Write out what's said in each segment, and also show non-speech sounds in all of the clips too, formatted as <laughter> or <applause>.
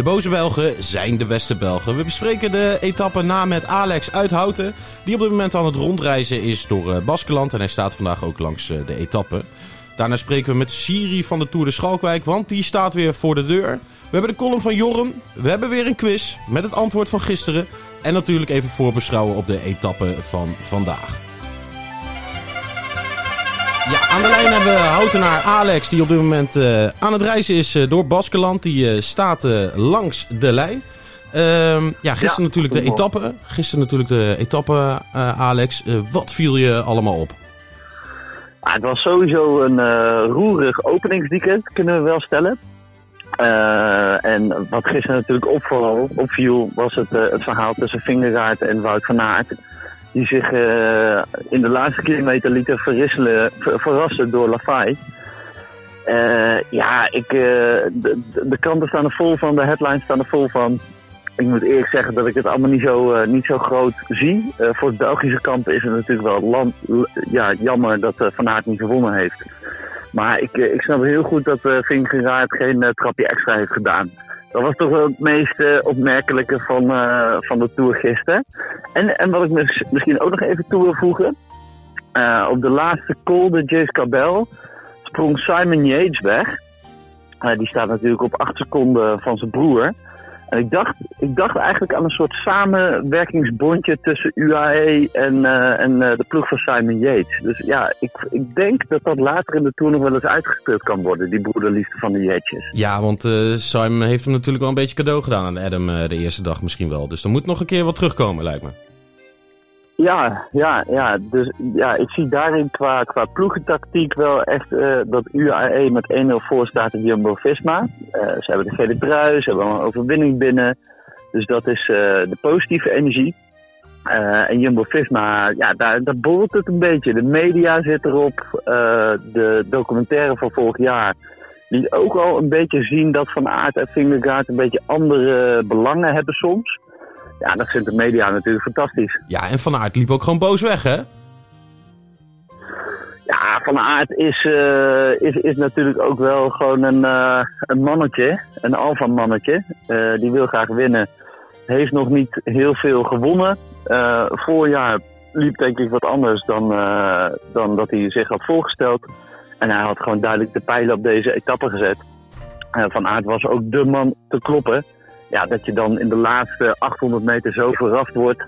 De boze Belgen zijn de beste Belgen. We bespreken de etappe na met Alex Uithouten. Die op dit moment aan het rondreizen is door uh, Baskeland. En hij staat vandaag ook langs uh, de etappe. Daarna spreken we met Siri van de Tour de Schalkwijk. Want die staat weer voor de deur. We hebben de column van Jorren. We hebben weer een quiz met het antwoord van gisteren. En natuurlijk even voorbeschouwen op de etappe van vandaag. Ja, aan de lijn hebben we Houtenaar Alex, die op dit moment uh, aan het reizen is uh, door Baskeland. Die uh, staat langs de lijn. Ehm, ja, gisteren ja, natuurlijk de etappe. Gisteren natuurlijk de etappe, Alex. wat viel je allemaal op? Ah, het was sowieso een roerig openingsweekend, kunnen we wel stellen. en wat gisteren natuurlijk opviel, opviel was het, het verhaal tussen Vingegaard en Wout van Aert die zich uh, in de laatste kilometer lieten verrassen door Lafay. Uh, ja, ik, uh, de, kranten staan er vol van, de headlines staan er vol van. Ik moet eerlijk zeggen dat ik het allemaal niet zo, niet zo groot zie. voor het Belgische kamp is het natuurlijk wel land, ja, jammer dat Van Aert niet gewonnen heeft. Maar ik, ik snap heel goed dat uh, Vingegaard geen trapje extra heeft gedaan. Dat was toch wel het meest uh, opmerkelijke van, uh, van de Tour gisteren. En, en wat ik mis, misschien ook nog even toe wil voegen. Uh, op de laatste call, de Jace Cabell, sprong Simon Yates weg. die staat natuurlijk op 8 seconden van zijn broer. Ik dacht, ik dacht eigenlijk aan een soort samenwerkingsbondje tussen UAE en, uh, en uh, de ploeg van Simon Yates. Dus ja, ik, ik denk dat dat later in de Tour nog wel eens uitgespeeld kan worden, die broederliefde van de Yatesjes. Ja, want uh, Simon heeft hem natuurlijk wel een beetje cadeau gedaan aan Adam de eerste dag misschien wel. Dus er moet nog een keer wat terugkomen, lijkt me. Ja, ja, ja. Dus ja, ik zie daarin qua, qua ploegentactiek wel echt uh, dat UAE met 1-0 voor staat in Jumbo-Visma. Uh, ze hebben de gele trui, ze hebben een overwinning binnen. Dus dat is uh, de positieve energie. en Jumbo-Visma, ja, daar, daar borrelt het een beetje. De media zit erop. de documentaire van vorig jaar liet ook al een beetje zien dat Van Aert en Vingegaard een beetje andere belangen hebben soms. Ja, dat vindt de media natuurlijk fantastisch. Ja, en Van Aert liep ook gewoon boos weg, hè? Ja, Van Aert is, uh, is, is natuurlijk ook wel gewoon een, uh, een mannetje, een alfa-mannetje. Uh, die wil graag winnen. Heeft nog niet heel veel gewonnen. voorjaar liep denk ik wat anders dan, dan dat hij zich had voorgesteld. En hij had gewoon duidelijk de pijlen op deze etappe gezet. van Aert was ook de man te kloppen ja, dat je dan in de laatste 800 meter zo verrast wordt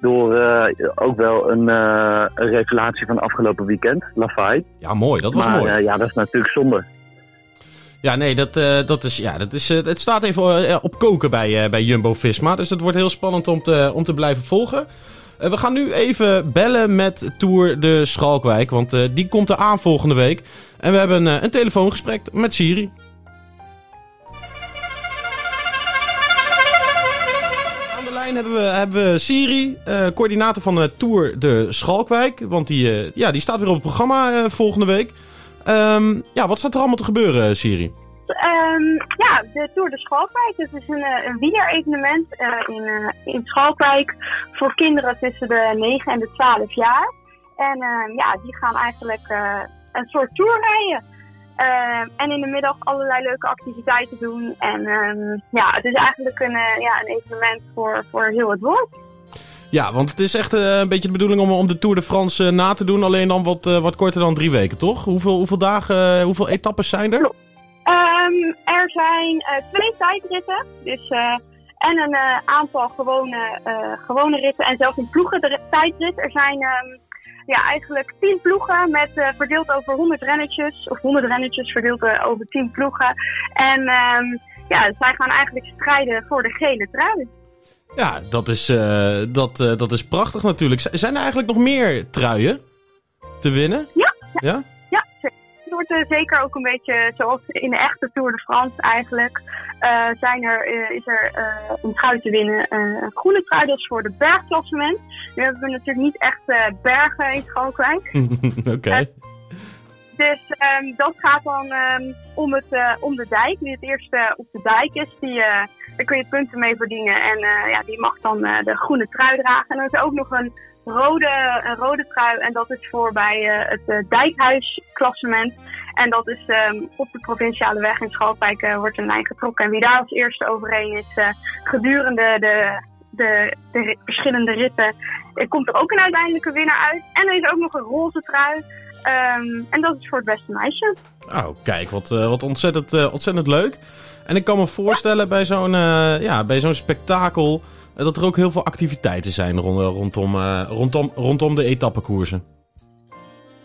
door uh, ook wel een, uh, een revelatie van afgelopen weekend, Lafay. Ja, mooi. Dat was maar, mooi. Uh, ja, dat is natuurlijk zonde. Ja, nee, dat, dat is, ja, dat is, het staat even op koken bij, bij Jumbo-Visma. Dus het wordt heel spannend om te, om te blijven volgen. we gaan nu even bellen met Tour de Schalkwijk, want die komt er aan volgende week. En we hebben een telefoongesprek met Siri. Hebben we, hebben we Siri, uh, coördinator van de Tour de Schalkwijk. Want die, uh, ja, die staat weer op het programma uh, volgende week. Um, ja, wat staat er allemaal te gebeuren, Siri? Um, ja, de Tour de Schalkwijk. Dat is een, een wielerevenement in, in Schalkwijk voor kinderen tussen de 9 en de 12 jaar. En ja, die gaan eigenlijk een soort tour rijden. Uh, en in de middag allerlei leuke activiteiten doen. En um, ja, het is eigenlijk een, uh, ja, een evenement voor, voor heel het woord. Ja, want het is echt uh, een beetje de bedoeling om, om de Tour de France na te doen. Alleen dan wat, wat korter dan drie weken, toch? Hoeveel, hoeveel dagen, hoeveel etappes zijn er? Um, er zijn twee tijdritten. Dus, en een aantal gewone, gewone ritten. En zelfs een ploegen tijdrit. Er zijn... Um, ja, eigenlijk tien ploegen met uh, verdeeld over 100 rennetjes. Of 100 rennetjes verdeeld uh, over 10 ploegen. En um, ja, zij gaan eigenlijk strijden voor de gele trui. Ja, dat is, uh, dat, dat is prachtig natuurlijk. Z zijn er eigenlijk nog meer truien te winnen? Ja. Ja? Wordt eh, zeker ook een beetje zoals in de echte Tour de France eigenlijk. eh, zijn er, eh, is er een trui te winnen. een groene trui, dat is voor de bergklassement. Nu hebben we natuurlijk niet echt bergen in Schalkwijk. <laughs> Oké. Dus ehm, dat gaat dan ehm, om, het, om de dijk. Wie het eerste op de dijk is, die, daar kun je punten mee verdienen. En ja, die mag dan de groene trui dragen. En er is ook nog een rode, een rode trui. En dat is voor bij eh, het eh, dijkhuisklassement. En dat is ehm, op de provinciale weg in Schalkwijk eh, wordt een lijn getrokken. En wie daar als eerste overheen is gedurende de, de, de verschillende ritten, eh, komt er ook een uiteindelijke winnaar uit. En er is ook nog een roze trui. Ehm, en dat is voor het beste meisje. Oh, kijk, wat, wat ontzettend, ontzettend leuk. En ik kan me voorstellen bij zo'n ja, bij zo'n spektakel dat er ook heel veel activiteiten zijn rond, rondom, eh, rondom, rondom de etappekoersen.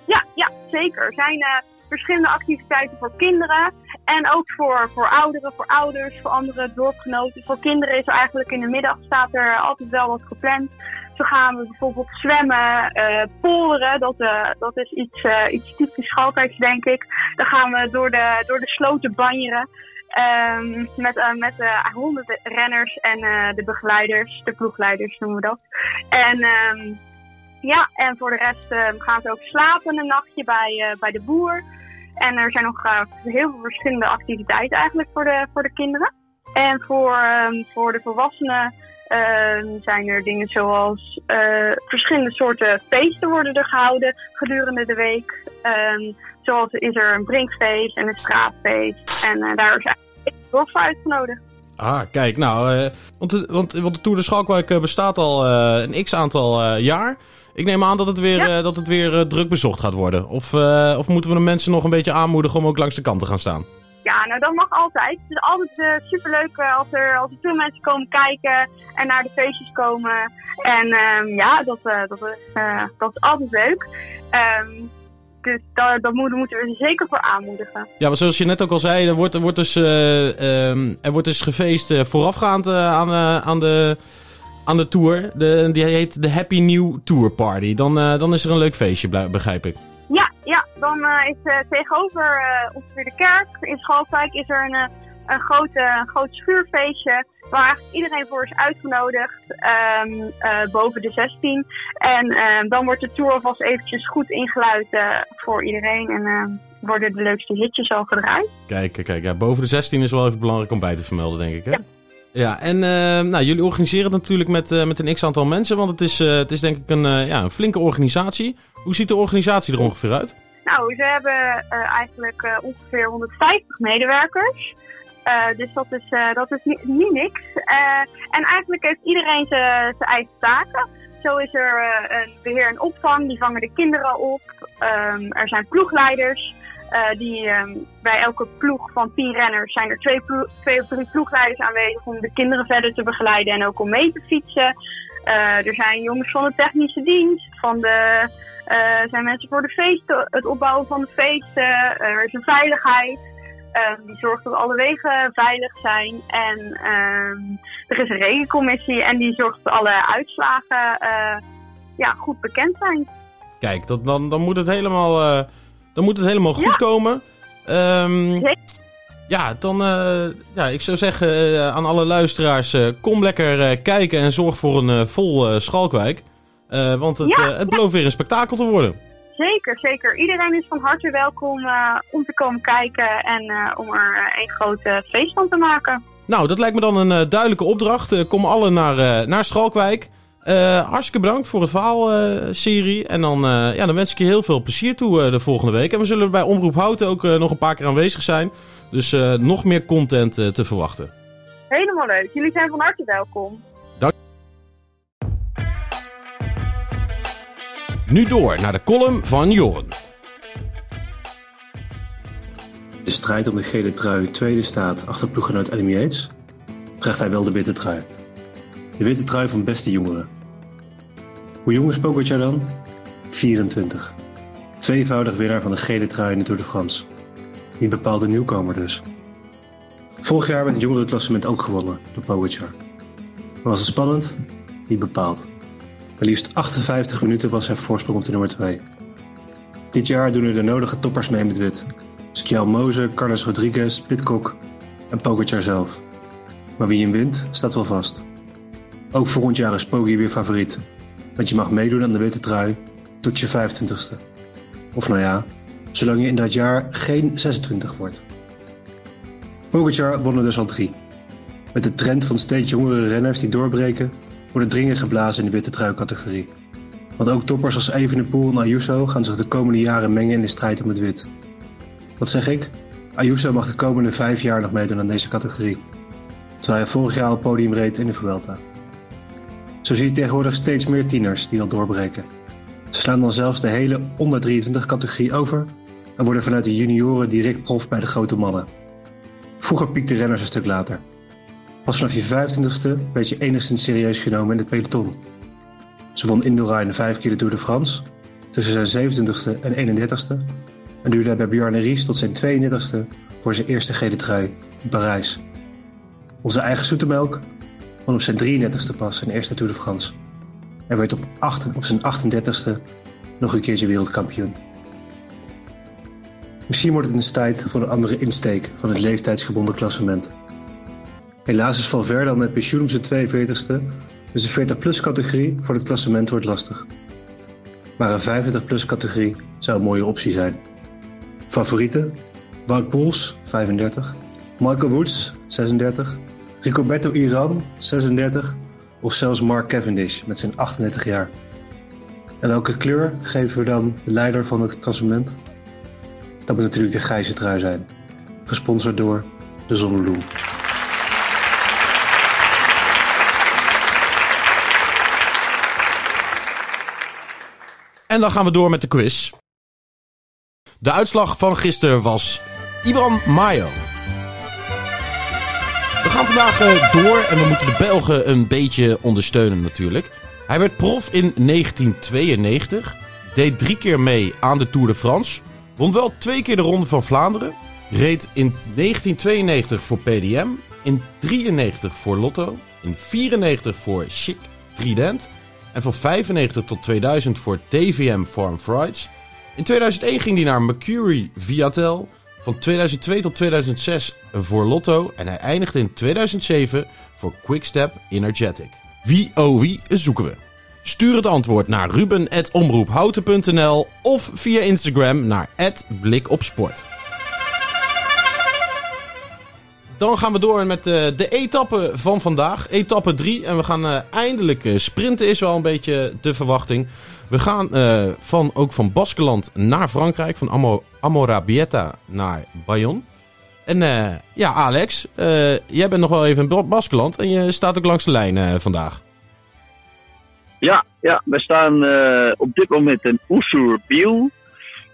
Ja, ja zeker. Er zijn eh, verschillende activiteiten voor kinderen. En ook voor, voor ouderen, voor ouders, voor andere dorpgenoten. Voor kinderen is er eigenlijk in de middag staat er altijd wel wat gepland. Zo gaan we bijvoorbeeld zwemmen, eh polderen. Dat, dat is iets, iets typisch Schalkwijks, denk ik. Dan gaan we door de, door de sloten banjeren. Ehm, met eh, met eh, honderden renners en eh, de begeleiders, de ploegleiders noemen we dat. En ehm, ja, en voor de rest eh, gaan ze ook slapen een nachtje bij, bij de boer. En er zijn nog heel veel verschillende activiteiten eigenlijk voor de, voor de kinderen. En voor, ehm, voor de volwassenen ehm, zijn er dingen zoals verschillende soorten feesten worden er gehouden gedurende de week. Ehm, zoals is er een brinkfeest en een straatfeest. En daar is dorp voor uitgenodigd. Ah, kijk, nou, eh, want, de, want, want de Tour de Schalkwijk eh, bestaat al eh, een x-aantal jaar. Ik neem aan dat het weer, Ja. dat het weer druk bezocht gaat worden. Of, of moeten we de mensen nog een beetje aanmoedigen om ook langs de kant te gaan staan? Ja, nou dat mag altijd. Het is altijd superleuk als, er, als er veel mensen komen kijken en naar de feestjes komen. En ehm, ja, dat, dat, is, dat is altijd leuk. Ehm, dus daar, daar moeten, we ze zeker voor aanmoedigen. Ja, maar zoals je net ook al zei, er wordt, er wordt, dus, eh, ehm, er wordt dus gefeest eh, voorafgaand eh, aan, aan, de, aan de tour. De, die heet de Happy New Tour Party. Dan, dan is er een leuk feestje, begrijp ik. Ja, ja dan is eh, tegenover ongeveer de kerk in Schalkwijk is er een, een, groot, eh, een groot schuurfeestje waar eigenlijk iedereen voor is uitgenodigd ehm, eh, boven de 16. En ehm, dan wordt de tour alvast eventjes goed ingeluid eh, voor iedereen en ehm, worden de leukste hitjes al gedraaid. Kijk, kijk, kijk, ja, boven de 16 is wel even belangrijk om bij te vermelden, denk ik. Hè? Ja. en eh, nou, jullie organiseren het natuurlijk met, eh, met een x-aantal mensen, want het is, eh, het is denk ik een, eh, ja, een flinke organisatie. Hoe ziet de organisatie er ongeveer uit? Nou, ze hebben eh, eigenlijk eh, ongeveer 150 medewerkers. Eh, dus dat is, eh, dat is niet, niks. Eh, en eigenlijk heeft iedereen zijn eigen taken. Zo is er een beheer en opvang, die vangen de kinderen op. Ehm, er zijn ploegleiders. die, ehm, bij elke ploeg van 10 renners zijn er twee, twee of drie ploegleiders aanwezig om de kinderen verder te begeleiden en ook om mee te fietsen. Er zijn jongens van de technische dienst, van de zijn mensen voor de feesten, het opbouwen van de feesten. Er is een veiligheid. Ehm, die zorgt dat alle wegen veilig zijn. En ehm, er is een regencommissie en die zorgt dat alle uitslagen eh, ja, goed bekend zijn. Kijk, dat, dan, dan moet het helemaal, eh, dan moet het helemaal goed Ja. komen. Zeker. ja, dan eh, ja, ik zou zeggen aan alle luisteraars, kom lekker kijken en zorg voor een vol Schalkwijk. Want het, Ja, het belooft weer een spektakel te worden. Zeker, zeker. Iedereen is van harte welkom eh, om te komen kijken en eh, om er eh, een grote feest van te maken. Nou, dat lijkt me dan een duidelijke opdracht. Kom allen naar, naar Schalkwijk. Hartstikke bedankt voor het verhaal-serie. en dan, ja, dan wens ik je heel veel plezier toe de volgende week. En we zullen bij Omroep Houten ook nog een paar keer aanwezig zijn. Dus nog meer content te verwachten. Helemaal leuk. Jullie zijn van harte welkom. Nu door naar de column van Joren. De strijd om de gele trui tweede staat achter ploeggenoot Adam Yates, draagt hij wel de witte trui. De witte trui van beste jongeren. Hoe jong is Pogacar dan? 24. Tweevoudig winnaar van de gele trui in de Tour de France. Niet bepaalde nieuwkomer dus. Vorig jaar werd het jongerenklassement ook gewonnen door Pogacar. Was het spannend? Niet bepaald. Maar liefst 58 minuten was zijn voorsprong op de nummer 2. Dit jaar doen er de nodige toppers mee met wit. Skjal Moze, Carlos Rodriguez, Pitcock en Pogacar zelf. Maar wie hem wint, staat wel vast. Ook volgend jaar is Poggi weer favoriet. Want je mag meedoen aan de witte trui tot je 25ste. Of nou ja, zolang je in dat jaar geen 26 wordt. Pogacar won er dus al. Met de trend van steeds jongere renners die doorbreken, wordt er dringend geblazen in de witte trui-categorie. Want ook toppers als Evenepoel en Ayuso gaan zich de komende jaren mengen in de strijd om het wit. Wat zeg ik? Ayuso mag de komende vijf jaar nog meedoen aan deze categorie. Terwijl hij vorig jaar al podium reed in de Vuelta. Zo zie je tegenwoordig steeds meer tieners die al doorbreken. Ze slaan dan zelfs de hele onder 23 categorie over en worden vanuit de junioren direct prof bij de grote mannen. Vroeger piekten renners een stuk later. Pas vanaf je 25ste werd je enigszins serieus genomen in het peloton. Ze won Indurain de 5 keer de Tour de France tussen zijn 27ste en 31ste en duurde bij Bjarne Ries tot zijn 32ste voor zijn eerste gele trui in Parijs. Onze eigen zoetemelk won op zijn 33ste pas zijn eerste Tour de France. Hij werd op, op zijn 38ste nog een keertje wereldkampioen. Misschien wordt het een tijd voor een andere insteek van het leeftijdsgebonden klassement. Helaas is Valverde al met pensioen op zijn 42ste, dus de 40-plus categorie voor het klassement wordt lastig. Maar een 25-plus categorie zou een mooie optie zijn. Favorieten? Wout Poels, 35. Michael Woods, 36. Ricoberto Iran, 36. Of zelfs Mark Cavendish met zijn 38 jaar. En welke kleur geven we dan de leider van het klassement? Dat moet natuurlijk de grijze trui zijn. Gesponsord door de Zonnebloem. En dan gaan we door met de quiz. De uitslag van gisteren was Ibram Mayo. We gaan vandaag eh, door en we moeten de Belgen een beetje ondersteunen natuurlijk. Hij werd prof in 1992, deed drie keer mee aan de Tour de France, won wel twee keer de Ronde van Vlaanderen, reed in 1992 voor PDM, in 93 voor Lotto, in 94 voor Chic Trident en van 95 tot 2000 voor TVM Farm Frights. In 2001 ging hij naar Mercury Viatel. Van 2002 tot 2006 voor Lotto. En hij eindigde in 2007 voor Quickstep Energetic. Wie oh wie zoeken we? Stuur het antwoord naar ruben.omroephouten.nl of via Instagram naar blikopsport. Dan gaan we door met uh, de etappe van vandaag. Etappe 3. En we gaan uh, eindelijk uh, sprinten, is wel een beetje de verwachting. We gaan van, ook van Baskeland naar Frankrijk. Van Amo Amorabieta naar Bayonne. En ja, Alex, jij bent nog wel even in Baskeland. En je staat ook langs de lijn vandaag. Ja, ja, we staan op dit moment in Oussourbiel.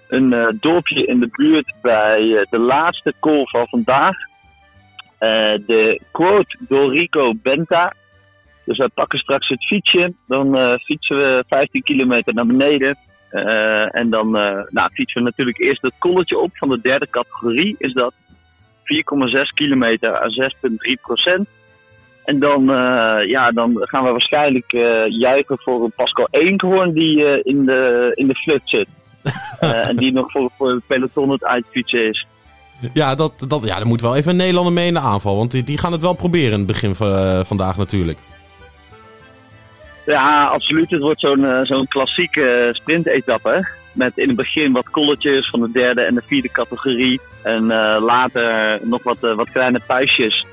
Een dorpje in de buurt bij de laatste call van vandaag. Uh, de quote door Rico Benta. Dus wij pakken straks het fietsje. Dan uh, fietsen we 15 kilometer naar beneden. Uh, en dan nou, fietsen we natuurlijk eerst het kolletje op van de derde categorie. Is dat 4,6 kilometer aan 6,3 procent. En dan, ja, dan gaan we waarschijnlijk juichen voor een Pascal Eenkhoorn die in, de, in de flut zit. <laughs> en die nog voor, voor het peloton het uitfietsen is. Ja, dat, dat, ja, er moet wel even Nederlander mee in de aanval. Want die, die gaan het wel proberen in het begin van uh, vandaag natuurlijk. Ja, absoluut. Het wordt zo'n uh, zo'n klassieke sprintetappe. Met in het begin wat kolletjes van de derde en de vierde categorie. En later nog wat, wat kleine puistjes.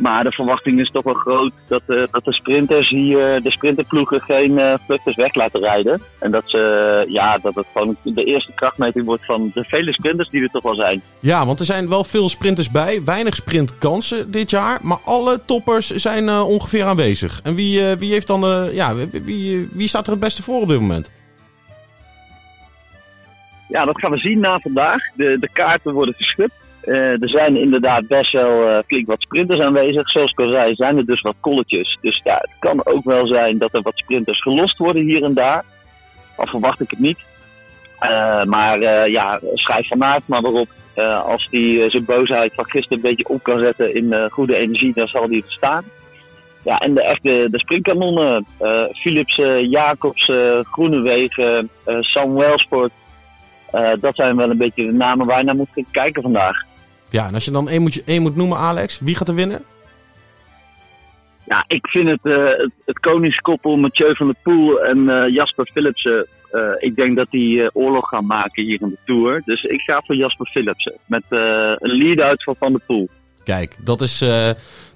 Maar de verwachting is toch wel groot dat, uh, dat de sprinters hier, de sprinterploegen geen uh, vluchters weg laten rijden. En dat, ze, ja, dat het gewoon de eerste krachtmeting wordt van de vele sprinters die er toch wel zijn. Ja, want er zijn wel veel sprinters bij. Weinig sprintkansen dit jaar. Maar alle toppers zijn ongeveer aanwezig. En wie, wie, heeft dan, ja, wie, wie staat er het beste voor op dit moment? Ja, dat gaan we zien na vandaag. De, de kaarten worden geschud. Uh, er zijn inderdaad best wel uh, flink wat sprinters aanwezig. Zoals ik al zei, zijn er dus wat kolletjes. Dus ja, het kan ook wel zijn dat er wat sprinters gelost worden hier en daar. Al verwacht ik het niet. Uh, maar ja, schrijf van Aert maar waarop. als hij zijn boosheid van gisteren een beetje op kan zetten in goede energie, dan zal hij er staan. Ja, en de echte de springkanonnen. Philips, Jacobs, Groenewegen, Sam Wellsport Eh, dat zijn wel een beetje de namen waar je naar moet kijken vandaag. Ja, en als je dan één moet, één moet noemen, Alex, wie gaat er winnen? Ja, ik vind het, uh, het, het, koningskoppel Mathieu van der Poel en uh, Jasper Philipsen. Uh, ik denk dat die oorlog gaan maken hier in de Tour. Dus ik ga voor Jasper Philipsen. Met een lead-out van Van der Poel. Kijk, dat is,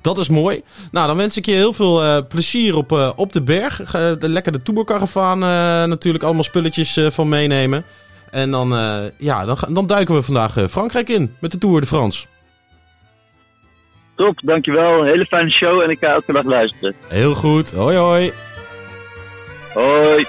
dat is mooi. Nou, dan wens ik je heel veel plezier op, op de berg. Lekker de Tourcaravaan natuurlijk allemaal spulletjes van meenemen. En dan, ja, dan, dan duiken we vandaag Frankrijk in met de Tour de France. Top, dankjewel. Een hele fijne show en ik ga elke dag luisteren. Heel goed. Hoi hoi. Hoi.